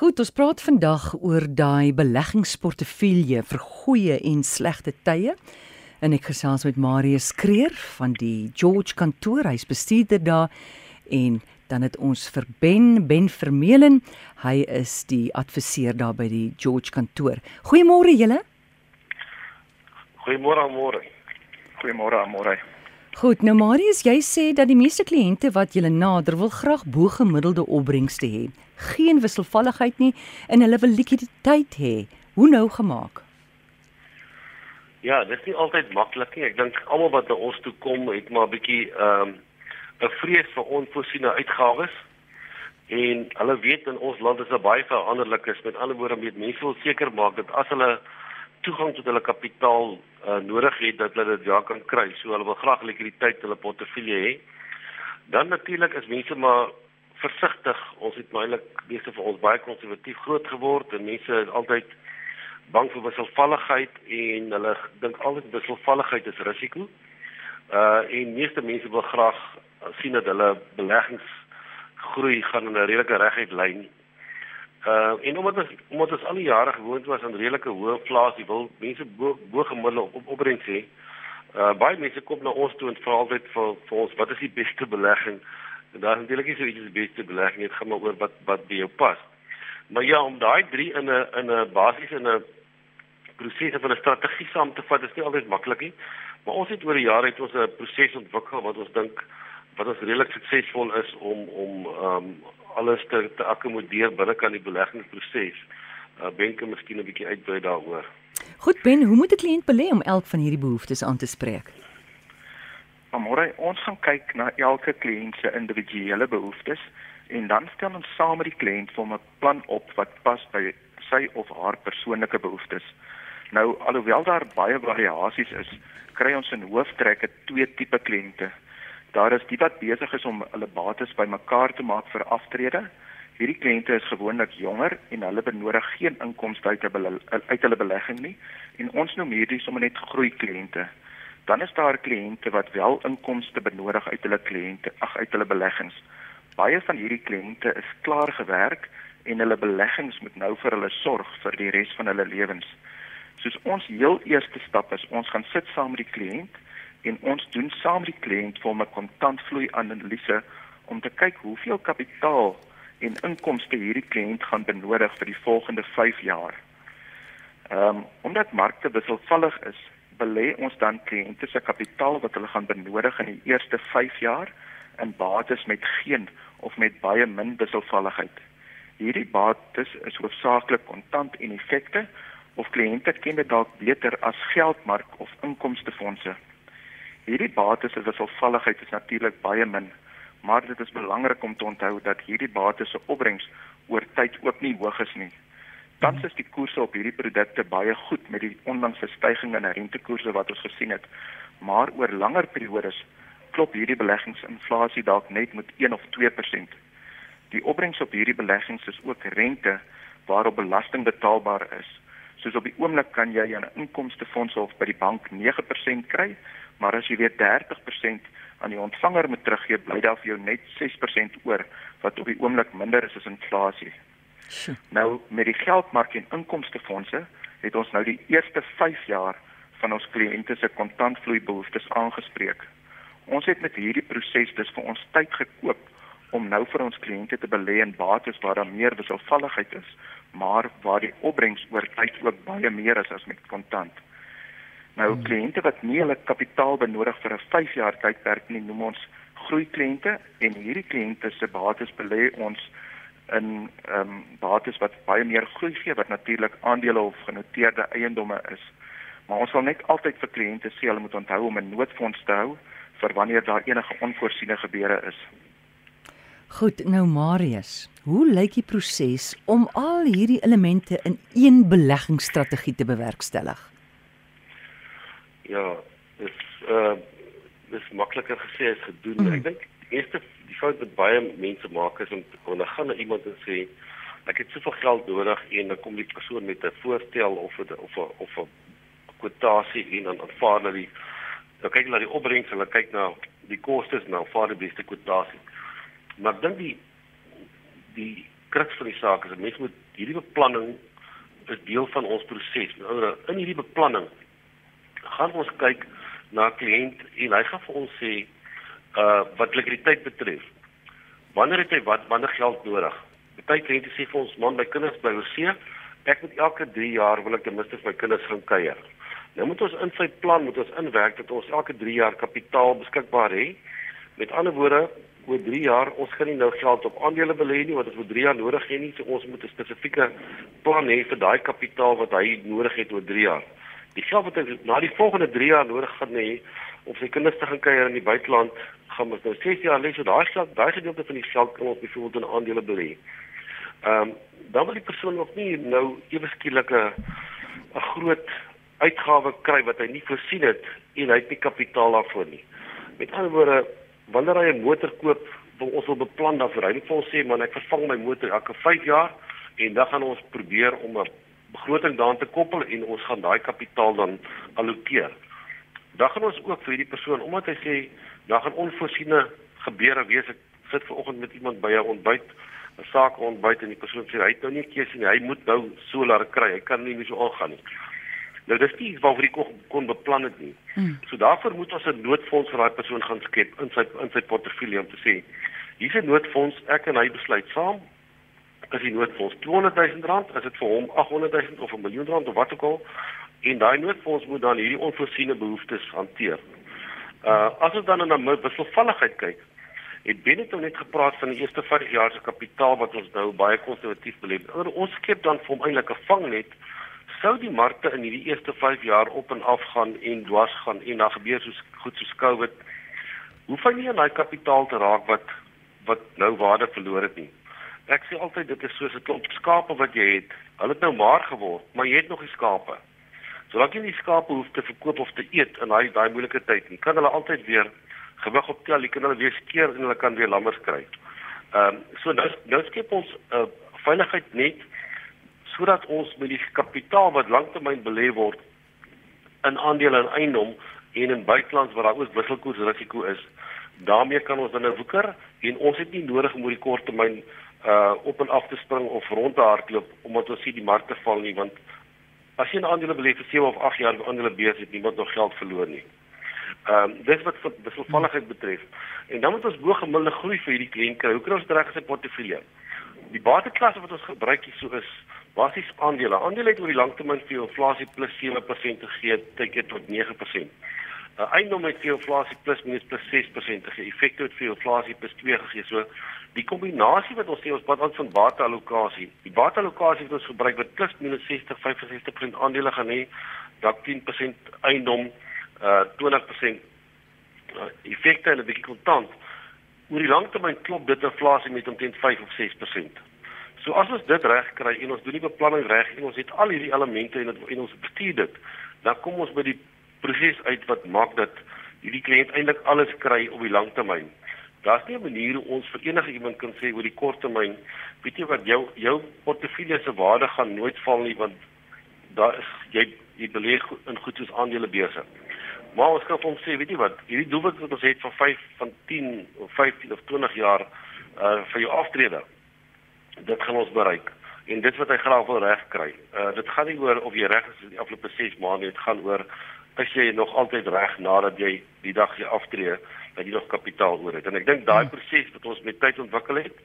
Goed, ons praat vandag oor daai beleggingsportefeulje vir goeie en slegte tye. En ek gesels met Marius Kreer van die George kantoor, hy's bestuurder daar en dan het ons vir Ben Ben Vermeulen, hy is die adviseur daar by die George kantoor. Goeiemôre julle. Goeiemôre môre. Goeiemôre môre. Goed, nou Marius, jy sê dat die meeste kliënte wat julle nader wil graag bo gemiddelde opbrengste hê. Geen wisselvalligheid nie en hulle wil likwiditeit hê. Hoe nou gemaak? Ja, dit is nie altyd maklik nie. Ek dink almal wat na ons toe kom, het maar 'n bietjie ehm um, 'n vrees vir onvoorsiene uitgawes. En hulle weet in ons land is daar baie veranderlik is. Met ander woorde, moet mense wil seker maak dat as hulle toegang tot hulle kapitaal uh, nodig het dat hulle dit ja kan kry. So hulle wil graag likwiditeit hulle portefeulje hê. Dan natuurlik is mense maar versigtig. Ons het eintlik meeste van ons baie konservatief groot geword en mense is altyd bang vir wisselvalligheid en hulle dink altyd wisselvalligheid is risiko. Uh en meeste mense wil graag sien dat hulle beleggings groei gaan in 'n redelike reguit lyn Uh en omdat ons omdat ons al die jare gewoond was aan redelike hoë inflasie, wil mense bo bo gemiddelde op, op opbrengs hê. Uh baie mense kom na ons toe en vra altyd vir vir ons wat is die beste belegging? En daar is natuurlik nie so iets as die beste belegging, dit gaan maar oor wat wat by jou pas. Maar ja, om daai drie in 'n in 'n basies in 'n proses van 'n strategie saam te vat, is nie altyd maklik nie. Maar ons het oor die jare het ons 'n proses ontwikkel wat ons dink wat ons redelik suksesvol is om om ehm um, alles te te akkommodeer binne kan die beleggingsproses. Uh, Benke miskien 'n bietjie uitbrei daaroor. Goed Ben, hoe moet 'n kliënt belê om elk van hierdie behoeftes aan te spreek? Môre, ons gaan kyk na elke kliënt se individuele behoeftes en dan stel ons saam met die kliënt vir 'n plan op wat pas by sy of haar persoonlike behoeftes. Nou alhoewel daar baie variasies is, kry ons in hooftrekke twee tipe kliënte. Daar is die wat besig is om hulle bates bymekaar te maak vir aftrede. Hierdie kliënte is gewoonlik jonger en hulle benodig geen inkomste uit hulle uit hulle belegging nie en ons noem hierdie sommer net groei kliënte. Dan is daar kliënte wat wel inkomste benodig uit hulle kliënte, ag uit hulle beleggings. Baie van hierdie kliënte is klaar gewerk en hulle beleggings moet nou vir hulle sorg vir die res van hulle lewens. Soos ons heel eerste stap is, ons gaan sit saam met die kliënt en ons doen saam met die kliënt vir 'n kontantvloei analise om te kyk hoeveel kapitaal en inkomste hierdie kliënt gaan benodig vir die volgende 5 jaar. Ehm um, omdat markte wisselvallig is, belê ons dan kliënte se kapitaal wat hulle gaan benodig in die eerste 5 jaar in bates met geen of met baie min wisselvalligheid. Hierdie bates is hoofsaaklik kontant en effekte of kliënte ken dit dalk beter as geldmark of inkomstefondse. Hierdie bates se wisselvalligheid is natuurlik baie min, maar dit is belangrik om te onthou dat hierdie bates se opbrengs oor tyd ook nie hoog is nie. Tans is die koerse op hierdie produkte baie goed met die onlangse stygings in rentekoerse wat ons gesien het, maar oor langer periodes klop hierdie beleggingsinflasie dalk net met 1 of 2%. Die opbrengs op hierdie beleggings is ook rente waarop belasting betaalbaar is. Soos op die oomblik kan jy 'n inkomstefonds of by die bank 9% kry, maar as jy weer 30% aan die ontvanger moet teruggee, bly daar vir jou net 6% oor wat op die oomblik minder is as inflasie. Nou met die geldmark en inkomstefondse het ons nou die eerste 5 jaar van ons kliënte se kontantvloei behoeftes aangespreek. Ons het met hierdie proses dus vir ons tyd gekoop om nou vir ons kliënte te belê in bates waar daar meer wisselvalligheid is, maar waar die opbrengs oor tyd ook baie meer is as met kontant. Nou hmm. kliënte wat nie hulle kapitaal benodig vir 'n 5 jaar tydperk nie, noem ons groei kliënte en hierdie kliënte se bates belê ons in ehm um, bates wat baie meer groei gee wat natuurlik aandele of genoteerde eiendomme is. Maar ons sal net altyd vir kliënte sê hulle moet onthou om 'n noodfonds te hou vir wanneer daar enige onvoorsiene gebeure is. Goed, nou Marius, hoe lyk die proses om al hierdie elemente in een beleggingsstrategie te bewerkstellig? Ja, dis uh dis makliker gesê as gedoen. Mm. Ek dink die eerste die fout wat baie mense maak is om om dan gaan na iemand en sê ek het soveel geld nodig en dan kom die persoon met 'n voorstel of 'n of 'n of 'n kwotasie en dan aanvaar hulle die dan kyk hulle na die opbrengs, hulle kyk na die kostes en dan aanvaar die beste kwotasie. Maar dan die die kruks van die saak is dat mens moet hierdie beplanning is deel van ons proses. Nou in hierdie beplanning gaan ons kyk na 'n kliënt en hy gaan vir ons sê uh wat likwiditeit betref. Wanneer het hy wat wanneer geld nodig? Party kliënte sê vir ons man, my kinders bly oorsee. Ek moet elke 3 jaar wil ek ten minste vir my kinders gaan kuier. Nou moet ons in sy plan moet ons inwerk dat ons elke 3 jaar kapitaal beskikbaar het. Met ander woorde, oor 3 jaar ons gaan nie nou geld op aandele belê nie want ons vir 3 jaar nodig hê nie. So ons moet 'n spesifieke plan hê vir daai kapitaal wat hy nodig het oor 3 jaar. Die geld wat hy na die volgende 3 jaar nodig gaan hê om sy kinders te gaan kuier in die buiteland, gaan ons nou 6 jaar lê so daai geld, daai gedeelte van die geld kan ons byvoorbeeld in aandele belê. Ehm um, dan wil die persoon nog nie nou ewe skielik 'n 'n groot uitgawe kry wat hy nie voorsien het en hy het nie kapitaal daarvoor nie. Met ander woorde, wanneer hy 'n motor koop, wil ons wil beplan daarvoor. Hy moet vir ons sê, man, ek vervang my motor elke 5 jaar en dan gaan ons probeer om 'n begroting daaraan te koppel en ons gaan daai kapitaal dan allokeer. Dan gaan ons ook vir hierdie persoon, omdat hy sê, daar gaan onvoorsiene gebeure wees. Ek sit ver oggend met iemand by 'n ontbyt 'n saak ontbyt en die persoon sê hy het nou nie 'n keuse nie. Hy moet nou solar kry. Hy kan nie meer so aangaan nie. Nou dis nie iets waarvoor ek kon, kon beplan het nie. Hmm. So daarvoor moet ons 'n noodfonds vir daai persoon gaan skep in sy in sy portefeulje om te sê hier's 'n noodfonds, ek en hy besluit saam as die noodfonds 200 000 rand, as dit vir hom 800 000 of 'n miljoen rand of wat ook al en daai noodfonds moet dan hierdie onvoorsiene behoeftes hanteer. Uh as ons dan na wisselvalligheid kyk, het Benito net gepraat van die eerste 5 jaar se kapitaal wat ons nou baie konservatief belê. Ons skep dan vir hom eintlik 'n vangnet sou die markte in hierdie eerste 5 jaar op en af gaan en dwars gaan en dan gebeur soos goed soos COVID, hoef hy nie aan daai kapitaal te raak wat wat nou waarde verloor het nie. Ek sê altyd dit is soos 'n klomp skape wat jy het. Hulle het nou maar geword, maar jy het nog die skape. Solank jy die skape hoef te verkoop of te eet in daai daai moeilike tyd nie, kan hulle altyd weer gewig optel, jy kan hulle weer skeer en hulle kan weer lammers kry. Ehm um, so nou nou skep ons 'n uh, veiligheid net sodat ons met die kapitaal wat lanktermyn belê word in aandele en eiendom en in buitelands waar daar ook wisselkoersrisiko is, daarmee kan ons dan nou woeker en ons het nie nodig om oor die kort termyn uh op en af te spring of rond te hardloop omdat ons sien die markte val nie want as jy 'n aandele belê vir 7 of 8 jaar by aandele besigheid het niemand nog geld verloor nie. Ehm um, dis wat wisselvalligheid betref. En dan moet ons bo gemiddelde groei vir hierdie kliënt kry. Hoe kan ons dit reg in sy portefeulje? Die bateklasse wat ons gebruik hier so is basies aandele. Aandele het oor die langtermyn vir inflasie plus 7% gegee, tydjie tot 9%. Uh, eiendom het vir inflasie plus minus plus 6% gegee. Effekte het vir inflasie plus 2 gegee. So die kombinasie wat ons sê ons pad aan van bateallokasie. Die bateallokasie wat ons gebruik wat plus minus 60 65% aandele gaan hê, dalk 10% eiendom, uh 20% uh, effekte en 'n bietjie kontant. Oor die langtermyn klop dit inflasie met omtrent 5 of 6%. So as ons dit reg kry en ons doen die beplanning reg en ons het al hierdie elemente en, het, en ons bestuur dit, dan kom ons by die proses uit wat maak dat hierdie kliënt eintlik alles kry op die lang termyn. Daar's nie 'n manier hoe ons vir enige iemand kan sê oor die kort termyn, weet jy wat jou jou portefeulje se waarde gaan nooit val nie want daar is jy jy belê in goed soos aandele besig. Maar ons kan hom sê, weet jy wat, hierdie doelwit wat ons het van 5 van 10 of 15 of 20 jaar uh vir jou aftrede dit gaan ons bereik en dit wat hy graag wil regkry. Uh dit gaan nie oor of jy reg is in die afgelope 6 maande, dit gaan oor as jy nog altyd reg nadat jy die dag jy aftree, dat jy nog kapitaal oor het. En ek dink daai hmm. proses wat ons met tyd ontwikkel het,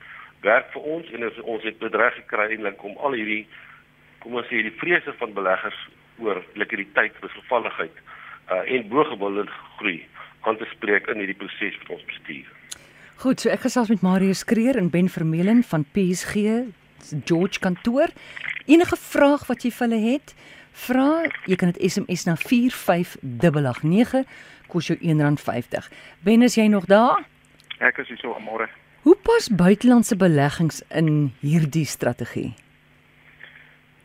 werk vir ons en ons, ons het bedreig gekry eintlik om al hierdie kom ons sê die vrese van beleggers oor likwiditeit, wisselvalligheid uh en boegewilde groei aan te spreek in hierdie proses wat ons bestuur. Goed, so ek gesels met Marius Kreer en Ben Vermeulen van PSG George kantoor. Enige vraag wat jy vir hulle het, vra, jy kan dit SMS na 45889 kos jou R1.50. Ben, is jy nog daar? Ek is hier so môre. Hoe pas buitelandse beleggings in hierdie strategie?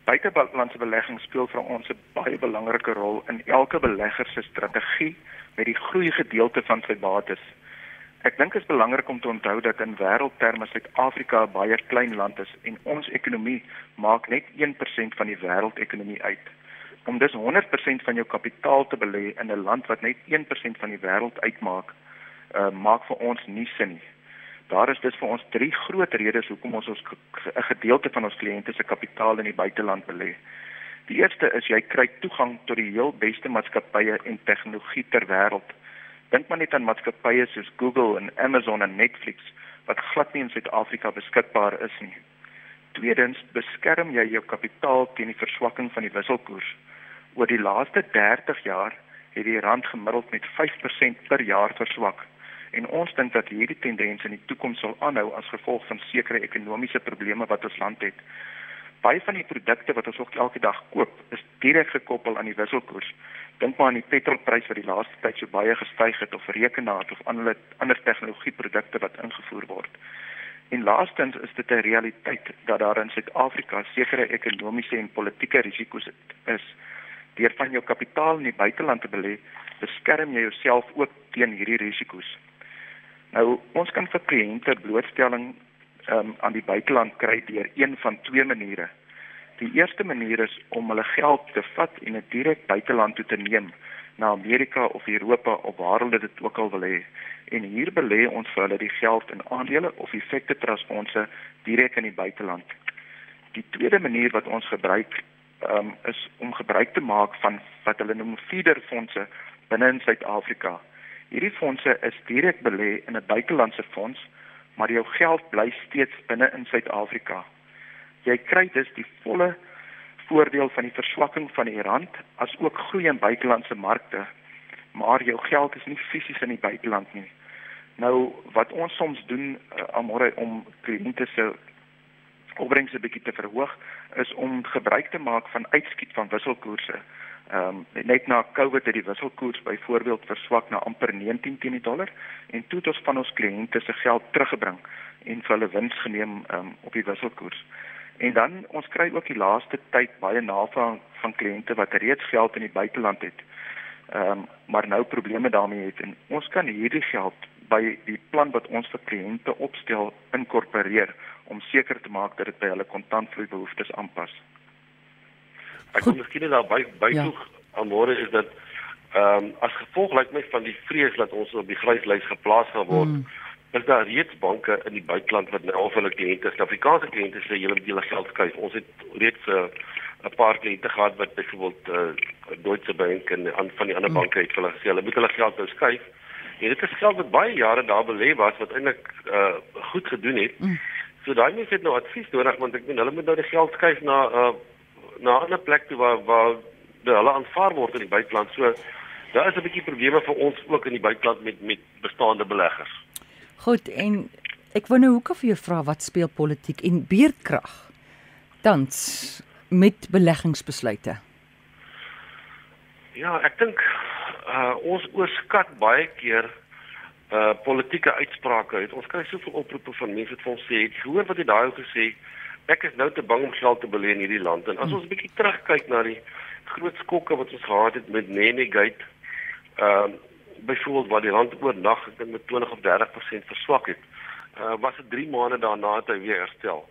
Buitelandse beleggings speel vir ons 'n baie belangrike rol in elke belegger se strategie met die groei gedeelte van sy bates. Ek dink dit is belangrik om te onthou dat in wêreldterme Suid-Afrika 'n baie klein land is en ons ekonomie maak net 1% van die wêreldekonomie uit. Om dus 100% van jou kapitaal te belê in 'n land wat net 1% van die wêreld uitmaak, uh, maak vir ons nie sin nie. Daar is dus vir ons drie groot redes hoekom ons ons 'n gedeelte van ons kliënte se kapitaal in die buiteland belê. Die eerste is jy kry toegang tot die heel beste maatskappye en tegnologie ter wêreld. Dink maar net aan maatskappye soos Google en Amazon en Netflix wat glad nie in Suid-Afrika beskikbaar is nie. Tweedens, beskerm jy jou kapitaal teen die verswakking van die wisselkoers. Oor die laaste 30 jaar het die rand gemiddeld met 5% per jaar verswak en ons dink dat hierdie tendens in die toekoms sal aanhou as gevolg van sekere ekonomiese probleme wat ons land het. Baie van die produkte wat ons ook elke dag koop, is direk gekoppel aan die wisselkoers. Dink maar aan die petrolprys wat die laaste tyd so baie gestyg het of rekenaars of ander ander tegnologieprodukte wat ingevoer word. En laastens is dit 'n realiteit dat daar in Suid-Afrika sekere ekonomiese en politieke risiko's is deur van jou kapitaal in die buiteland te belê, beskerm jy jouself ook teen hierdie risiko's. Nou, ons kan vir kliënte blootstelling um, aan die buiteland kry deur een van twee maniere. Die eerste manier is om hulle geld te vat en dit direk buiteland toe te neem na Amerika of Europa of waar hulle dit ook al wil hê. En hier belê ons vir hulle die geld in aandele of effekte trustfondse direk in die buiteland. Die tweede manier wat ons gebruik um, is om gebruik te maak van wat hulle noem feederfondse binne in Suid-Afrika. Hierdie fondse is direk belê in 'n buitelandse fonds, maar jou geld bly steeds binne in Suid-Afrika. Jy kry dus die volle voordeel van die verswakking van die rand as ook groei in buitelandse markte, maar jou geld is nie fisies in die buiteland nie. Nou wat ons soms doen uh, amore om kliënte se opbrengs 'n bietjie te verhoog is om gebruik te maak van uitskiet van wisselkoerse. Ehm um, net na Covid het die wisselkoers byvoorbeeld verswak na amper 19 teen die dollar en toe het ons van ons kliënte se geld teruggebring en vir hulle wins geneem um, op die wisselkoers. En dan ons kry ook die laaste tyd baie navraag van kliënte wat reeds geld in die buiteland het. Ehm um, maar nou probleme daarmee het en ons kan hierdie geld by die plan wat ons vir kliënte opstel inkorporeer om seker te maak dat dit by hulle kontantvloei behoeftes aanpas. Ek wil miskien daar by byvoeg ja. aan môre is dat ehm um, as gevolg lyk my van die vrees dat ons op die gryslys geplaas gaan word, mm. is daar reeds banke in die buiteland wat nou al hulle kliënte, Suid-Afrikaanse kliënte sê julle moet julle geld skuif. Ons het reeds 'n uh, 'n paar kliënte gehad wat byvoorbeeld uh, Deutsche Bank en aan van die ander mm. banke het hulle gesê hulle moet hulle geld nou skuif. En dit is geld wat baie jare daar belê was wat eintlik uh, goed gedoen het. Mm. So daai mense het nou advies nodig want ek bedoel hulle moet nou die geld skuif na uh, na 'n ander plek toe waar waar hulle aanvaar word in die buiteland. So daar is 'n bietjie probleme vir ons ook in die buiteland met met bestaande beleggers. Goed en ek wou nou hoekom vir jou vra wat speel politiek en beerdkrag tans met beleggingsbesluite. Ja, ek dink uh, ons oorskat baie keer uh politieke uitsprake uit. Ons kry soveel oproepe van mense wat vir ons sê, "Hoor wat jy daai ou gesê, ek is nou te bang om geld te belê in hierdie land." En as hmm. ons 'n bietjie terugkyk na die groot skokke wat ons gehad het met Nenegate, ehm uh, byvoorbeeld waar die rand oornag ek dink met 20 of 30% verswak het, uh was dit 3 maande daarna het hy weer herstel.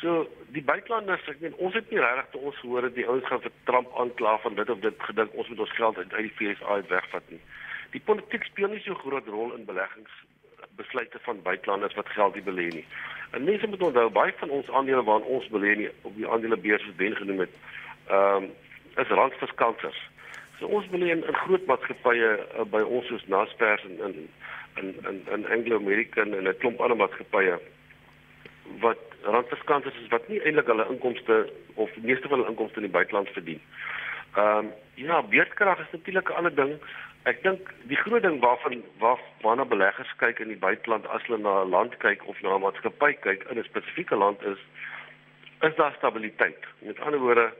So die buitelanders, ek meen ons het nie regtig te ons gehoor dat die ouens gaan vir Trump aankla van dit of dit gedink ons moet ons geld uit die FSA wegvat nie die politiek speel nie so groot rol in beleggingsbesluite van buitelanders wat geld hier belê nie. En mense moet onthou baie van ons aandele waarin ons belê nie op die aandelebeurs wat Ben genoem het, ehm um, is randverskansers. So ons belê in, in groot maatskappye uh, by ons soos Naspers en in in in in Anglo American en 'n klomp ander maatskappye wat randverskansers is wat nie eintlik hulle inkomste of meeste van hulle inkomste in die buiteland verdien. Ehm um, ja, beurtkrag is natuurlik 'n ander ding. Ek dink die groot ding waarvan waar waarna beleggers kyk in die buiteland as hulle na 'n land kyk of na 'n maatskappy kyk in 'n spesifieke land is is daar stabiliteit. Met ander woorde,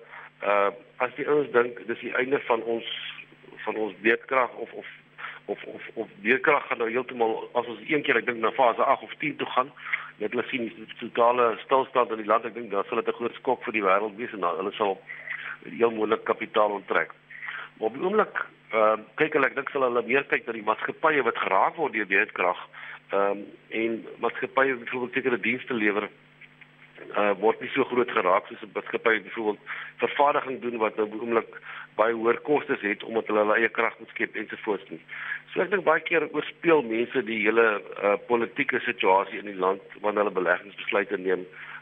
uh as die ouens dink dis die einde van ons van ons beurtkrag of of of of of beurtkrag gaan nou heeltemal as ons een keer ek dink na fase 8 of 10 toe gaan, net hulle sien die totale stilstand in die land, ek dink dan sal dit 'n groot skok vir die wêreld wees en dan hulle sal heel moontlik kapitaal onttrek. Maar op die oomblik ehm uh, kyk hulle ek dink hulle meer kyk na die maatskappye wat geraak word deur beurtkrag ehm um, en maatskappye wat byvoorbeeld sekere dienste lewer uh, word nie so groot geraak soos 'n maatskappy byvoorbeeld vervaardiging doen wat nou oomblik baie hoër kostes het omdat hulle hulle eie krag moet skep ensovoorts nie. So ek dink baie keer oorspeel mense die hele uh, politieke situasie in die land wanneer hulle beleggingsbesluite neem. Uh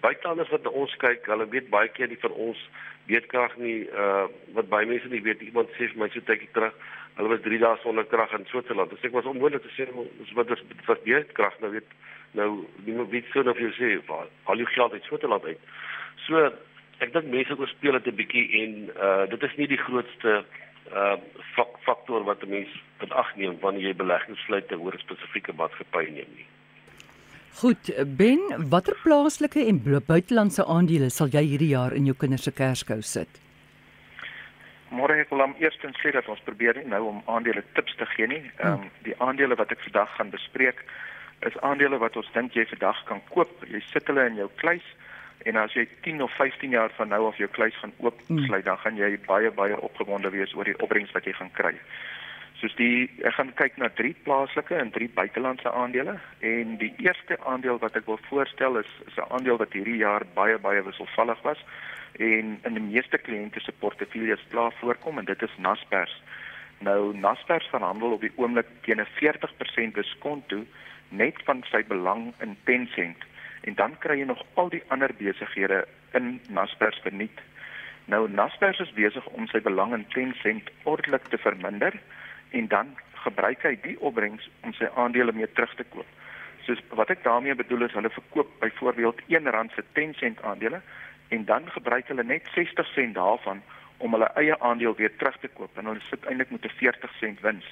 buitelanders wat na ons kyk, hulle weet baie keer nie van ons weetkrag nie uh wat baie mense nie weet iemand sê vir my so tydjie terug hulle was 3 dae sonder krag in Switserland. Dis ek was onmoontlik te sê wat dis wat weetkrag nou weet nou niemand weet so of jy sê al jou geld uit Switserland uit. So ek dink mense oorspeel dit 'n bietjie en uh dit is nie die grootste uh faktor wat 'n mens moet agneem wanneer jy beleggingsbesluite oor 'n spesifieke maatskappy neem nie. Goed, Ben, watter plaaslike en buitelandse aandele sal jy hierdie jaar in jou kinders se kerskou sit? Môre ek wil hom eerstens sê dat ons probeer nie nou om aandele tips te gee nie. Ehm um, die aandele wat ek vandag gaan bespreek is aandele wat ons dink jy vandag kan koop. Jy sit hulle in jou kluis en as jy 10 of 15 jaar van nou af jou kluis gaan oopsluit, dan gaan jy baie baie opgewonde wees oor die opbrengs wat jy gaan kry. Soos die ek gaan kyk na drie plaaslike en drie buitelandse aandele en die eerste aandeel wat ek wil voorstel is is 'n aandeel wat hierdie jaar baie baie wisselvallig was en in die meeste kliënte se portefeuilles plaas voorkom en dit is Naspers. Nou Naspers verhandel op die oomblik teen 'n 40% diskont toe net van sy belang in Tencent en dan kry jy nog al die ander besighede in Naspers verniet. Nou Naspers is besig om sy belang in Tencent ordelik te verminder en dan gebruik hy die opbrengs om sy aandele mee terug te koop. So wat ek daarmee bedoel is hulle verkoop byvoorbeeld R1 se Tencent aandele en dan gebruik hulle net 60 sent daarvan om hulle eie aandeel weer terug te koop en hulle sit eintlik met 'n 40 sent wins.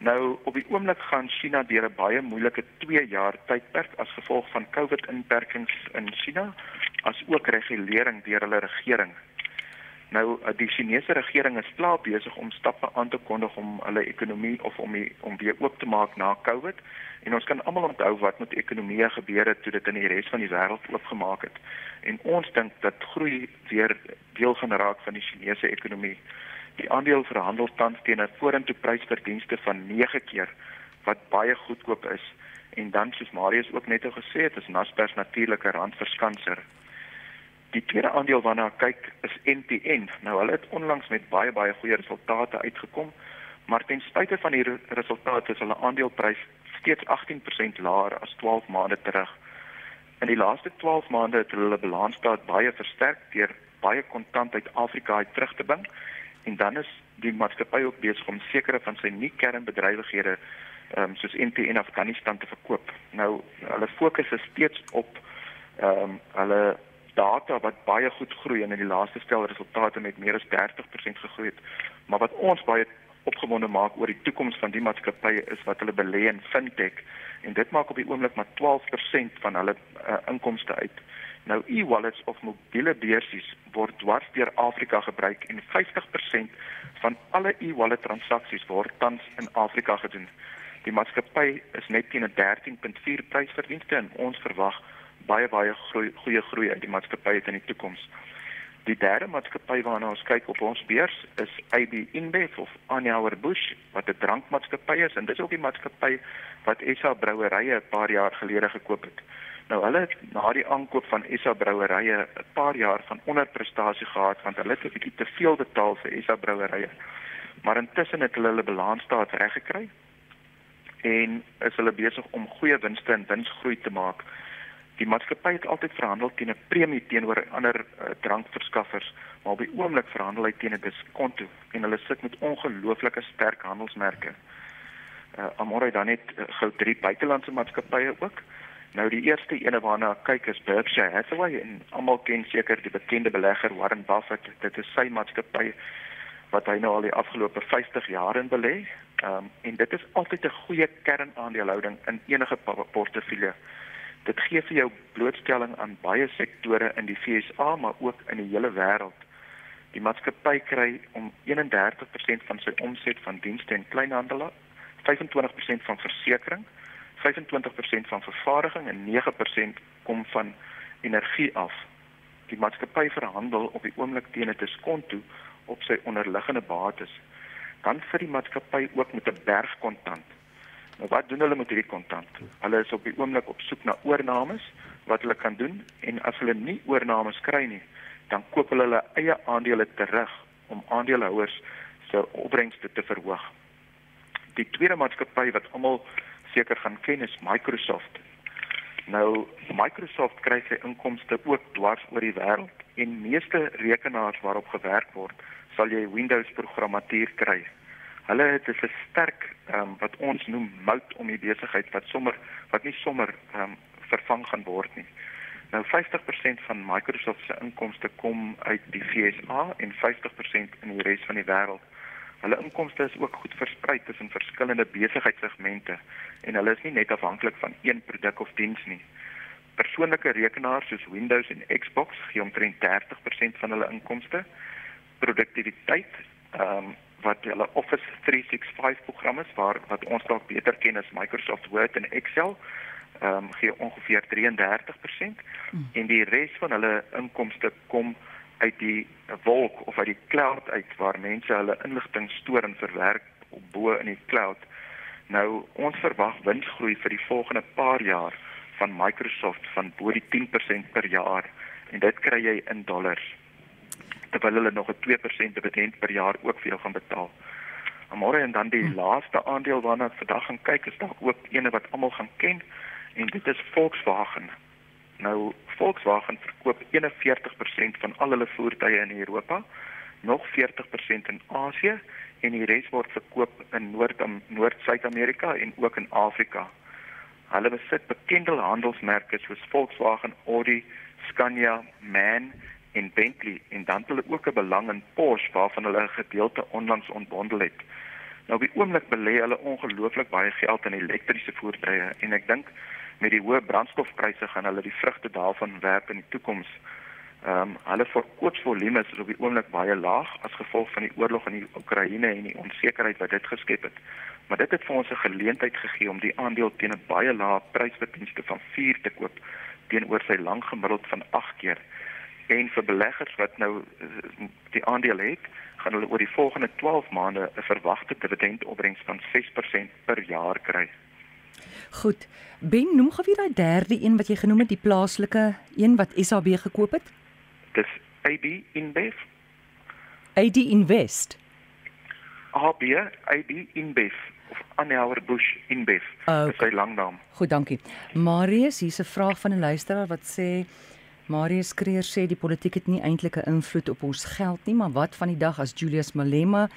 Nou op die oomblik gaan China deur 'n baie moeilike 2 jaar tydperk as gevolg van COVID-inperkings in China, as ook regulering deur hulle regering. Nou die Chinese regering is klaar besig om stappe aan te kondig om hulle ekonomie of om die, om weer oop te maak na COVID. En ons kan almal onthou wat met ekonomie gebeur het toe dit in die res van die wêreld oopgemaak het. En ons dink dat groei weer deel gaan raak van die Chinese ekonomie. Die aandeel verhandel tans teen 'n vorentoe prysverdienste van 9 keer wat baie goedkoop is. En dan soos Marius ook net al gesê het, is Naspers natuurlike randverskanser. Die tweede aandeel waarna ek kyk is NTN. Nou hulle het onlangs met baie baie goeie resultate uitgekom, maar ten spyte van die resultate is hulle aandeleprys steeds 18% laer as 12 maande terug. In die laaste 12 maande het hulle balansstaat baie versterk deur baie kontant uit Afrika uit terug te bring en dan is die maatskappy ook besig om sekere van sy nie kernbedrywighede ehm um, soos NTN Afghanistan te verkoop. Nou hulle fokus is steeds op ehm um, hulle data wat baie goed groei en in die laaste stel resultate met meer as 30% gegroei het. Maar wat ons baie opgewonde maak oor die toekoms van die maatskappye is wat hulle belê in fintech en dit maak op die oomblik maar 12% van hulle uh, inkomste uit. Nou e-wallets of mobiele beursies word dwars deur Afrika gebruik en 50% van alle e-wallet transaksies word tans in Afrika gedoen. Die maatskappy is net teen 'n 13.4 prysverdienste en ons verwag baie baie groei, goeie groei uit die maatskappy in die toekoms. Die derde maatskappy waarna ons kyk op ons beurs is AB InBev of Anheuser Busch wat 'n drankmaatskappy is en dit is ook die maatskappy wat SA Brouwerye 'n paar jaar gelede gekoop het. Nou hulle het na die aankoop van SA Brouwerye 'n paar jaar van onderprestasie gehad want hulle het 'n bietjie te veel betaal vir SA Brouwerye. Maar intussen het hulle hulle balansstaat reggekry en is hulle besig om goeie winste en winsgroei te maak. Die maatskappy het altyd verhandel teen 'n premie teenoor ander uh, drankverskaffers, maar op die oomblik verhandel hy teen 'n diskont en hulle sit met ongelooflike sterk handelsmerke. Uh, Amore dan net uh, gou drie buitelandse maatskappye ook. Nou die eerste ene waarna ek kyk is Berkshire Hathaway en almal ken seker die bekende belegger Warren Buffett. Dit is sy maatskappy wat hy nou al die afgelope 50 jaar in belê. Ehm um, en dit is altyd 'n goeie kernaandeelhouding in enige portefeulje. Dit gee vir jou blootstelling aan baie sektore in die FSA maar ook in die hele wêreld. Die maatskappy kry om 31% van sy omset van dienste en kleinhandel, 25% van versekerings 25% van vervaardiging en 9% kom van energie af. Die maatskappy verhandel op die oomblik teen 'n diskont toe op sy onderliggende bates. Dan vir die maatskappy ook met 'n berg kontant. Nou wat doen hulle met hierdie kontant? Hulle is op die oomblik op soek na oornames wat hulle kan doen en as hulle nie oornames kry nie, dan koop hulle hulle eie aandele terug om aandeelhouers se opbrengste te verhoog. Die tweede maatskappy wat almal seker gaan ken is Microsoft. Nou Microsoft kry sy inkomste ook dwars oor die wêreld en meeste rekenaars waarop gewerk word, sal jy Windows programmatuur kry. Hulle het 'n sterk um, wat ons noem mout om die besigheid wat sommer wat nie sommer um, vervang gaan word nie. Nou 50% van Microsoft se inkomste kom uit die VSA en 50% in die res van die wêreld. Hulle inkomste is ook goed versprei tussen verskillende besigheidssegmente en hulle is nie net afhanklik van een produk of diens nie. Persoonlike rekenaars soos Windows en Xbox gee omtrent 30% van hulle inkomste. Produktiwiteit, ehm um, wat hulle Office 365 programme is waar wat ons dalk beter ken as Microsoft Word en Excel, ehm um, gee ongeveer 33% hmm. en die res van hulle inkomste kom uit die wolk of uit die cloud uit waar mense hulle inligting stoor en verwerk op bo in die cloud. Nou ons verwag winsgroei vir die volgende paar jaar van Microsoft van bo die 10% per jaar en dit kry jy in dollars. Terwyl hulle nog 'n 2% dividend per jaar ook vir jou gaan betaal. Môre en dan die hmm. laaste aandeel waarna ek vandag gaan kyk is dalk ook eene wat almal gaan ken en dit is Volkswagen. Nou Volkswagen verkoop 41% van al hulle voertuie in Europa, nog 40% in Asië en die res word verkoop in Noord Noord-Suid-Amerika en ook in Afrika. Hulle besit bekende handelsmerke soos Volkswagen, Audi, Scania, MAN en Bentley en dan het hulle ook 'n belang in Porsche waarvan hulle 'n gedeelte onlangs ontbondel het. Nou op die oomblik belê hulle ongelooflik baie geld in elektriese voertuie en ek dink met die hoë brandstofpryse gaan hulle die vrugte daarvan werk in die toekoms. Ehm um, hulle verkoopsvolume is op die oomblik baie laag as gevolg van die oorlog in die Oekraïne en die onsekerheid wat dit geskep het. Maar dit het vir ons 'n geleentheid gegee om die aandeel teen 'n baie lae prysverdienste van 4 te koop teenoor sy lang gemiddeld van 8 keer. En vir beleggers wat nou eh, die aandeel het, gaan hulle oor die volgende 12 maande 'n verwagte dividendopbrengs van 6% per jaar kry. Goed. Ben, noem gou weer daai derde een wat jy genoem het, die plaaslike een wat SAB gekoop het? Dis AB InBev. AD Invest. AB AB InBev of Anheuser Busch InBev. Okay. Dis sy langnaam. Goed, dankie. Marius, hier's 'n vraag van 'n luisteraar wat sê Marius Kreer sê die politiek het nie eintlik 'n invloed op ons geld nie, maar wat van die dag as Julius Malema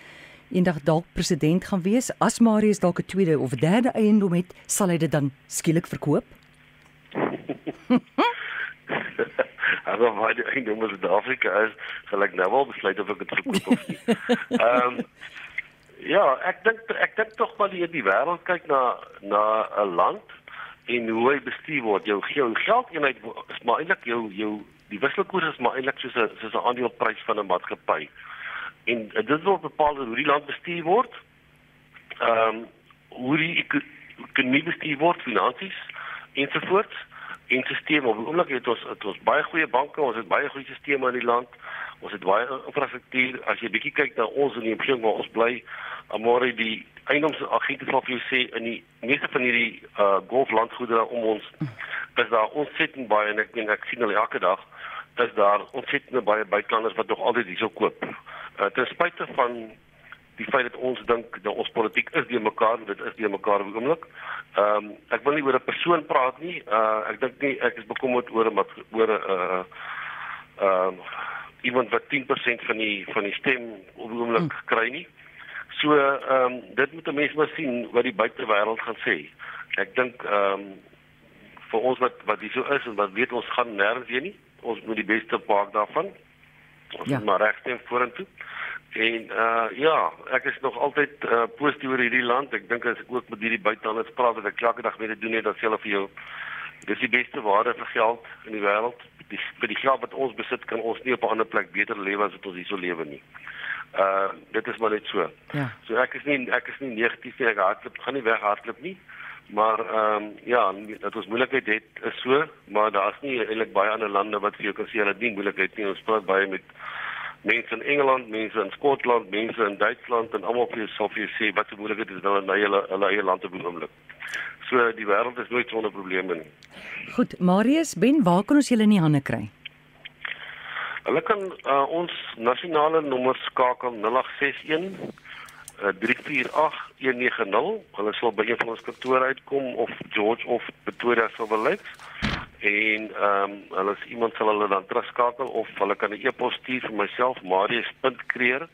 eendag dalk president gaan wees, as Marius dalk 'n tweede of derde eiendom het, sal hy dit dan skielik verkoop? Also waar die eiendom in Suid-Afrika is, sal ek nou wel besluit of ek dit verkoop of nie. Ehm um, ja, ek dink ek dink tog maar die die wêreld kyk na na 'n land en hoe hy bestuur word. Jou jou geld eenheid is maar eintlik jou jou die wisselkoers is maar eintlik soos 'n soos 'n aandeleprys van 'n maatskappy en dit word bepaal hoe die land bestuur word. Ehm um, hoe die ekonomie bestuur word, finansies ensovoorts en stelsels. Op die oomblik het ons het ons baie goeie banke, ons het baie goeie stelsels in die land. Ons het baie infrastruktuur. As jy bietjie kyk na ons in die omgewing waar ons bly, amore die eiendomsagente sal vir jou sê in die meeste van hierdie uh golflandgoedere om ons is daar ontsettend baie en ek dink ek sien hulle elke dag is daar ontsettend baie buitelanders wat nog altyd hierso koop. Uh, ten spyte van die feit dat ons dink dat ons politiek is die mekaar dit is die mekaar op die oomblik. Ehm um, ek wil nie oor 'n persoon praat nie. Uh ek dink nie ek is bekommerd oor wat oor 'n uh ehm uh, iemand wat 10% van die van die stem op die oomblik hmm. kry nie. So ehm um, dit moet 'n mens maar sien wat die buitewêreld gaan sê. Ek dink ehm um, vir ons wat wat hier so is en wat weet ons gaan nêrens heen nie. Ons moet die beste maak daarvan. Ons ja. moet maar regstem vorentoe. En uh ja, ek is nog altyd uh positief oor hierdie land. Ek dink as ek ook met hierdie buitelanders praat wat ek elke dag mee te doen het, dat hulle vir jou dis die beste waarde vir geld in die wêreld. Die vir die geld wat ons besit kan ons nie op 'n ander plek beter lewe as wat ons hierso lewe nie. Uh dit is maar net so. Ja. So ek is nie ek is nie negatief nie. Ek hardloop gaan nie weg hardloop nie. Maar ehm um, ja, dat ons moeilikheid het is so, maar daar's nie eintlik baie ander lande wat vir jou kan sê hulle het nie moeilikheid nie. Ons praat baie met mense in Engeland, mense in Skotland, mense in Duitsland en almal vir sou vir sê wat se moeilikheid is nou in hulle hulle eie land te beoomlik. So die wêreld is nooit sonder probleme nie. Goed, Marius, Ben, waar kan ons julle in die hande kry? Hulle kan uh, ons nasionale nommer skakel 0861 uh, 348 190. Hulle sal by een van ons kantore uitkom of George of Pretoria sal wel en ehm um, hulle as iemand sal hulle dan terugskakel of hulle kan 'n e-pos stuur vir myself marius.kreer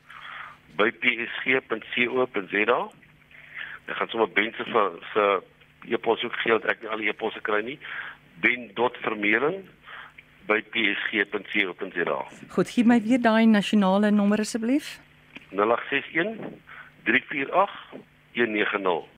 by psg.co.za. Ek gaan sommer bense vir se e-pos ook gee dat ek nie al die e-posse kry nie. ben.vermeulen by psg.co.za. Goed, gee my weer daai nasionale nommer asseblief. 0861 348 190